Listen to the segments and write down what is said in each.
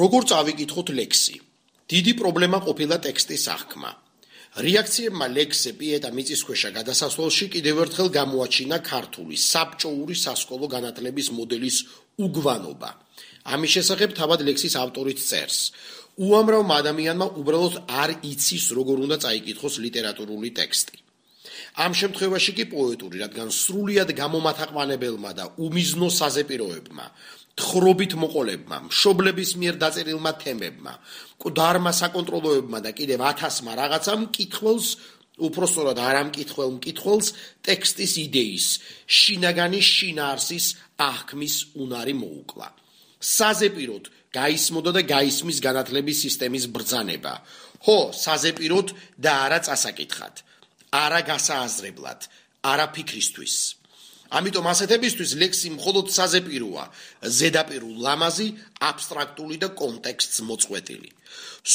როგორ წავიკითხოთ ლექსი? დიდი პრობლემა ყოფილა ტექსტის აღქმა. რეაქციებმა ლექსზე პიეტა მიწისქვეშა გადასასვლელში კიდევ ერთხელ გამოაჩინა ქართული საბჭოური სასკოლო განათლების მოდელის უგვანობა. ამის შესახებ თავად ლექსის ავტორიც წერს. უამრავ ადამიანმა უბრალოდ არ იცის როგორ უნდა წაიკითხოს ლიტერატურული ტექსტი. ამ შემთხვევაში კი პოეტური, რადგან სრულიად გამომათაყვანებელმა და უმიზნო საზეპიროებმა თხრობით მოყოლებმა, მშობლების მიერ დაწერილმა თემებმა, მკვდარმა საკონტროლოებმა და კიდევ ათასმა რაღაცამ კითხველს უпроსტორად არამკითხელ მკითხველს ტექსტის იდეის, შინაგანი შინაარსის აღქმის უნარი მოუკლა. საზეპიროდ გაისმოდა და გაისმის განათლების სისტემის ბრძანება. ხო, საზეპიროდ და არა წასაკითხად. არა გასააზრებლად, არა ფიქრისთვის. ამიტომ ასეთებისთვის ლექსი მხოლოდ საზეპიროა, ზედაპირულ ლამაზი, აბსტრაქტული და კონტექსტს მოწყვეტილი.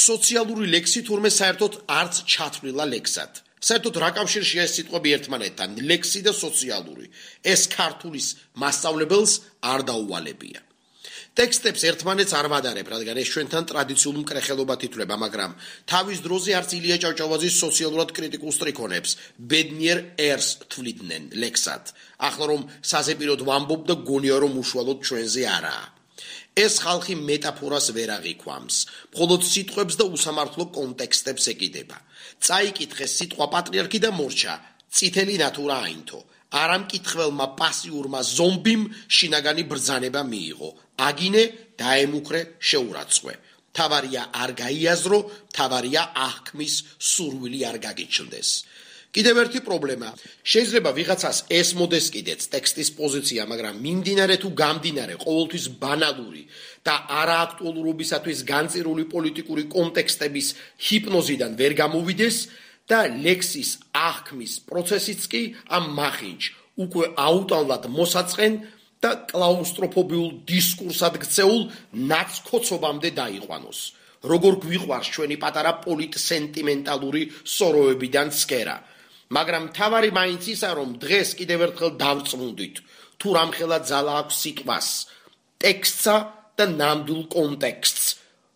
სოციალური ლექსი თურმე საერთოდ არც ჩათვლილა ლექსად. საერთოდ რა კავშირშია ეს სიტყვები ერთმანეთთან, ლექსი და სოციალური? ეს ქართულის მასშტაბლებელს არ დაუვალებია. ტექსტებს ერთმანეთს არ ვადარებ, რადგან ეს ჩვენთან ტრადიციულ მკრეხელობად ითვლება, მაგრამ თავის დროზე არც ილია ჭავჭავაძის სოციალურად კრიტიკულ სტრიქონებს ბედნიერ ერს თვლიდნენ ლექსად. ახლა რომ საზეპიროდ ვამბობ და გონია რომ უშუალოდ ჩვენზე არაა. ეს ხალხი მეტაფორას ვერ აღიქვამს, მხოლოდ სიტყვებს და უსამართლო კონტექსტებს ეკიდება. წაიკითხე სიტყვა პატრიარქი და მორჩა, წითელი ნატურა აინთო. არამკითხველმა პასიურმა ზომბიმ შინაგანი ბრძანება მიიღო. აგინე დაემუქრე შეურაცხვე. თავარია არ გაიაზრო, თავარია აღქმის სურვილი არ გაგიჩნდეს. კიდევ ერთი პრობლემა. შეიძლება ვიღაცას ესმოდეს კიდეც ტექსტის პოზიცია, მაგრამ მიმდინარე თუ გამდინარე ყოველთვის ბანალური და არააქტუალურობისათვის განწირული პოლიტიკური კონტექსტების ჰიპნოზიდან ვერ გამოვიდეს და ლექსის აღქმის პროცესიც კი ამ მახინჯ უკვე აუტალად მოსაწყენ და კლაუსტროფობიულ დისკურსად გწეულ ნაცკოცობამდე დაიყვანოს. როგორ გვიყვარს ჩვენი პატარა პოლიტსენტიმენტალური სოროებიდან სკერა. მაგრამ თავარი მაინც ისა რომ დღეს კიდევ ერთხელ დავწმუნდით თუ რამხელა ძალა აქვს სიტყვას ტექსტსა და ნამდვილ კონტექსტს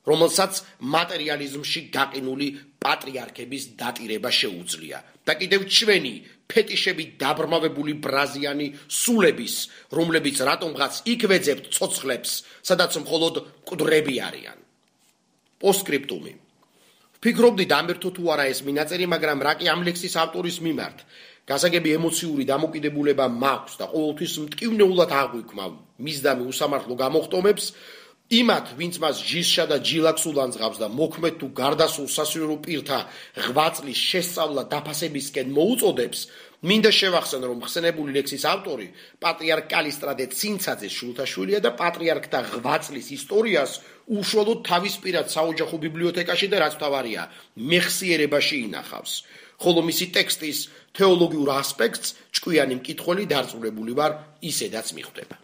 რომელსაც მატერიალიზმში გაყინული პატრიარქების დატირება შეუძლია. და კიდევ ჩვენი ფეტიშები დაბრმავებული ბრაზიანი სულების რომლებიც რატომღაც იქვეძებთ ცოცხლებს სადაც მხოლოდ მკვდრები არიან. პოსკრიპტუმი. ფიქრობდი დამერთო თუ არა ეს მინაწერი მაგრამ რა კი ამ ლექსის ავტორის მიმართ. გასაგები ემოციური დამოკიდებულება მაქვს და ყოველთვის მტკივნეულად აღვიქვამავ მისდამი უსამართლო გამოხტომებს იმათ, ვინც მას ჯიშსა და ჯილაკს ულანძღავს და მოქმედ თუ გარდასულ სასირო პირთა ღვაწლის შესწავლა დაფასებისკენ მოუწოდებს, მინდა შევახსენო, რომ ხსენებული ლექსის ავტორი პატრიარქ კალისტრადე ცინცაძეს შულთაშვილია და პატრიარქთა ღვაწლის ისტორიას უშუალოდ თავის პირად საოჯახო ბიბლიოთეკაში და რაც თავარია, მეხსიერებაში ინახავს. ხოლო მისი ტექსტის თეოლოგიურ ასპექტს ჭკვიანი მკითხველი დარწმუნებული ვარ, ისედაც მიხვდება.